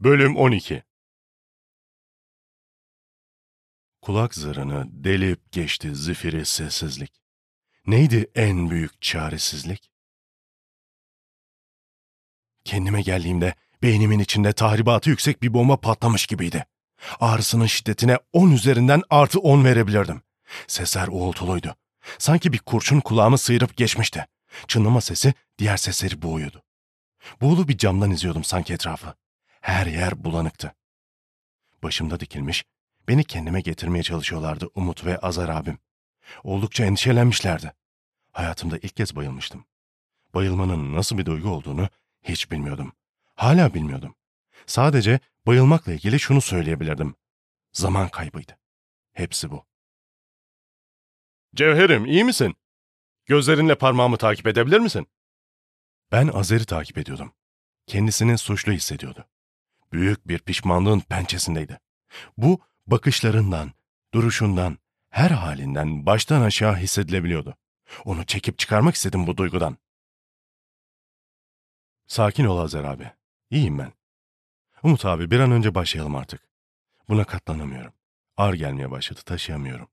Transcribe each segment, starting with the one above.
Bölüm 12 Kulak zarını delip geçti zifiri sessizlik. Neydi en büyük çaresizlik? Kendime geldiğimde beynimin içinde tahribatı yüksek bir bomba patlamış gibiydi. Ağrısının şiddetine 10 üzerinden artı 10 verebilirdim. Sesler uğultuluydu. Sanki bir kurşun kulağımı sıyırıp geçmişti. Çınlama sesi diğer sesleri boğuyordu. Buğulu bir camdan izliyordum sanki etrafı. Her yer bulanıktı. Başımda dikilmiş, beni kendime getirmeye çalışıyorlardı Umut ve Azar abim. Oldukça endişelenmişlerdi. Hayatımda ilk kez bayılmıştım. Bayılmanın nasıl bir duygu olduğunu hiç bilmiyordum. Hala bilmiyordum. Sadece bayılmakla ilgili şunu söyleyebilirdim. Zaman kaybıydı. Hepsi bu. Cevherim iyi misin? Gözlerinle parmağımı takip edebilir misin? Ben Azer'i takip ediyordum. Kendisini suçlu hissediyordu. Büyük bir pişmanlığın pençesindeydi. Bu bakışlarından, duruşundan, her halinden baştan aşağı hissedilebiliyordu. Onu çekip çıkarmak istedim bu duygudan. Sakin ol Azer abi. İyiyim ben. Umut abi bir an önce başlayalım artık. Buna katlanamıyorum. Ağır gelmeye başladı, taşıyamıyorum.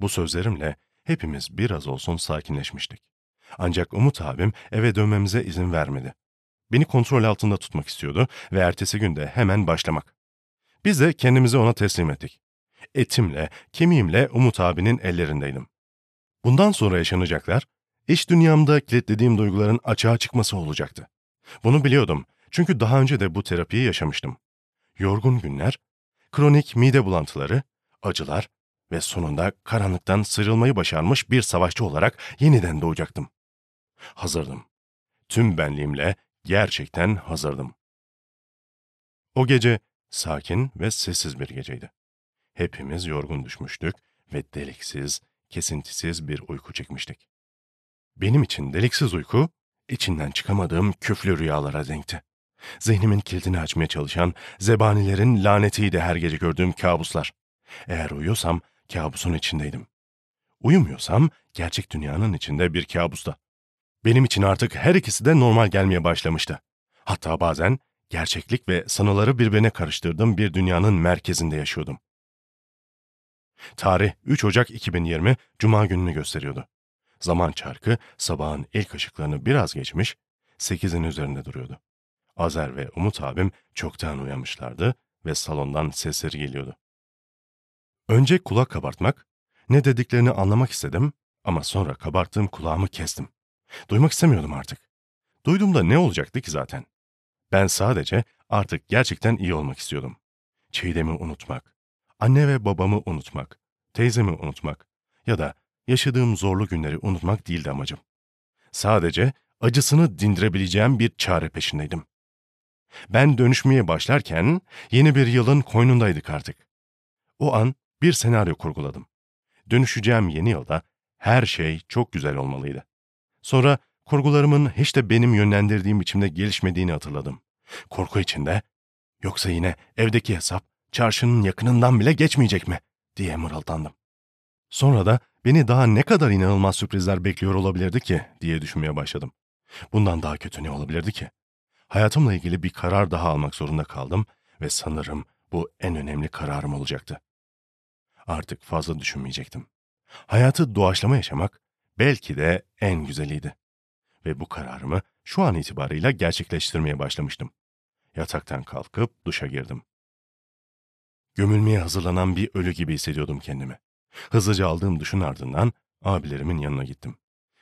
Bu sözlerimle hepimiz biraz olsun sakinleşmiştik. Ancak Umut abim eve dönmemize izin vermedi. Beni kontrol altında tutmak istiyordu ve ertesi günde hemen başlamak. Biz de kendimizi ona teslim ettik. Etimle, kemiğimle Umut abinin ellerindeydim. Bundan sonra yaşanacaklar, iş dünyamda kilitlediğim duyguların açığa çıkması olacaktı. Bunu biliyordum çünkü daha önce de bu terapiyi yaşamıştım. Yorgun günler, kronik mide bulantıları, acılar ve sonunda karanlıktan sıyrılmayı başarmış bir savaşçı olarak yeniden doğacaktım. Hazırdım. Tüm benliğimle gerçekten hazırdım. O gece sakin ve sessiz bir geceydi. Hepimiz yorgun düşmüştük ve deliksiz, kesintisiz bir uyku çekmiştik. Benim için deliksiz uyku, içinden çıkamadığım küflü rüyalara denkti. Zihnimin kilidini açmaya çalışan zebanilerin lanetiydi her gece gördüğüm kabuslar. Eğer uyuyorsam kabusun içindeydim. Uyumuyorsam gerçek dünyanın içinde bir kabusta. Benim için artık her ikisi de normal gelmeye başlamıştı. Hatta bazen gerçeklik ve sanıları birbirine karıştırdığım bir dünyanın merkezinde yaşıyordum. Tarih 3 Ocak 2020 Cuma gününü gösteriyordu. Zaman çarkı sabahın ilk ışıklarını biraz geçmiş, 8'in üzerinde duruyordu. Azer ve Umut abim çoktan uyanmışlardı ve salondan sesleri geliyordu. Önce kulak kabartmak, ne dediklerini anlamak istedim ama sonra kabarttığım kulağımı kestim. Duymak istemiyordum artık. Duyduğumda ne olacaktı ki zaten? Ben sadece artık gerçekten iyi olmak istiyordum. Çiğdem'i unutmak, anne ve babamı unutmak, teyzemi unutmak ya da yaşadığım zorlu günleri unutmak değildi amacım. Sadece acısını dindirebileceğim bir çare peşindeydim. Ben dönüşmeye başlarken yeni bir yılın koynundaydık artık. O an bir senaryo kurguladım. Dönüşeceğim yeni yılda her şey çok güzel olmalıydı. Sonra kurgularımın hiç de benim yönlendirdiğim biçimde gelişmediğini hatırladım. Korku içinde, yoksa yine evdeki hesap çarşının yakınından bile geçmeyecek mi diye mırıldandım. Sonra da beni daha ne kadar inanılmaz sürprizler bekliyor olabilirdi ki diye düşünmeye başladım. Bundan daha kötü ne olabilirdi ki? Hayatımla ilgili bir karar daha almak zorunda kaldım ve sanırım bu en önemli kararım olacaktı. Artık fazla düşünmeyecektim. Hayatı doğaçlama yaşamak belki de en güzeliydi. Ve bu kararımı şu an itibarıyla gerçekleştirmeye başlamıştım. Yataktan kalkıp duşa girdim. Gömülmeye hazırlanan bir ölü gibi hissediyordum kendimi. Hızlıca aldığım duşun ardından abilerimin yanına gittim.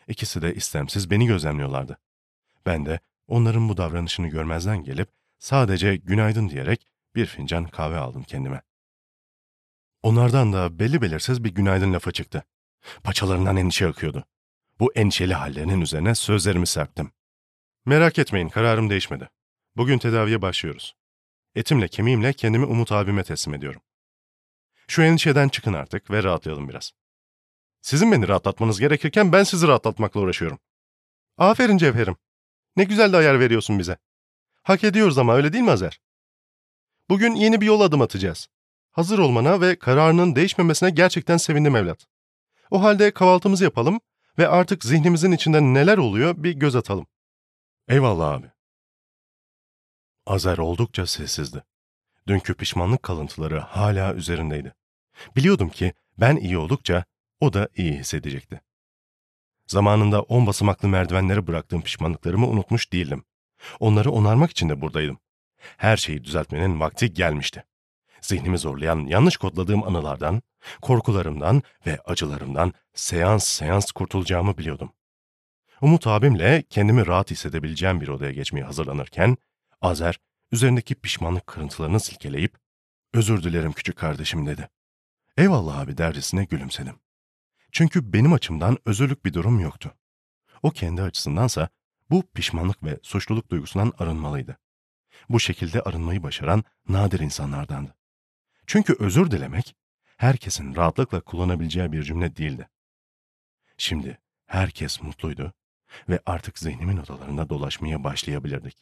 İkisi de istemsiz beni gözlemliyorlardı. Ben de onların bu davranışını görmezden gelip sadece günaydın diyerek bir fincan kahve aldım kendime. Onlardan da belli belirsiz bir günaydın lafı çıktı. Paçalarından endişe akıyordu. Bu endişeli hallerinin üzerine sözlerimi serptim. Merak etmeyin, kararım değişmedi. Bugün tedaviye başlıyoruz. Etimle kemiğimle kendimi Umut abime teslim ediyorum. Şu endişeden çıkın artık ve rahatlayalım biraz. Sizin beni rahatlatmanız gerekirken ben sizi rahatlatmakla uğraşıyorum. Aferin Cevherim. Ne güzel de ayar veriyorsun bize. Hak ediyoruz ama öyle değil mi Azer? Bugün yeni bir yol adım atacağız. Hazır olmana ve kararının değişmemesine gerçekten sevindim evlat. O halde kahvaltımızı yapalım ve artık zihnimizin içinde neler oluyor bir göz atalım. Eyvallah abi. Azer oldukça sessizdi. Dünkü pişmanlık kalıntıları hala üzerindeydi. Biliyordum ki ben iyi oldukça o da iyi hissedecekti. Zamanında on basamaklı merdivenlere bıraktığım pişmanlıklarımı unutmuş değildim. Onları onarmak için de buradaydım. Her şeyi düzeltmenin vakti gelmişti. Zihnimi zorlayan yanlış kodladığım anılardan, korkularımdan ve acılarımdan seans seans kurtulacağımı biliyordum. Umut abimle kendimi rahat hissedebileceğim bir odaya geçmeye hazırlanırken, Azer üzerindeki pişmanlık kırıntılarını silkeleyip, ''Özür dilerim küçük kardeşim'' dedi. ''Eyvallah abi'' dercesine gülümsedim. Çünkü benim açımdan özürlük bir durum yoktu. O kendi açısındansa bu pişmanlık ve suçluluk duygusundan arınmalıydı. Bu şekilde arınmayı başaran nadir insanlardandı. Çünkü özür dilemek, herkesin rahatlıkla kullanabileceği bir cümle değildi. Şimdi herkes mutluydu ve artık zihnimin odalarında dolaşmaya başlayabilirdik.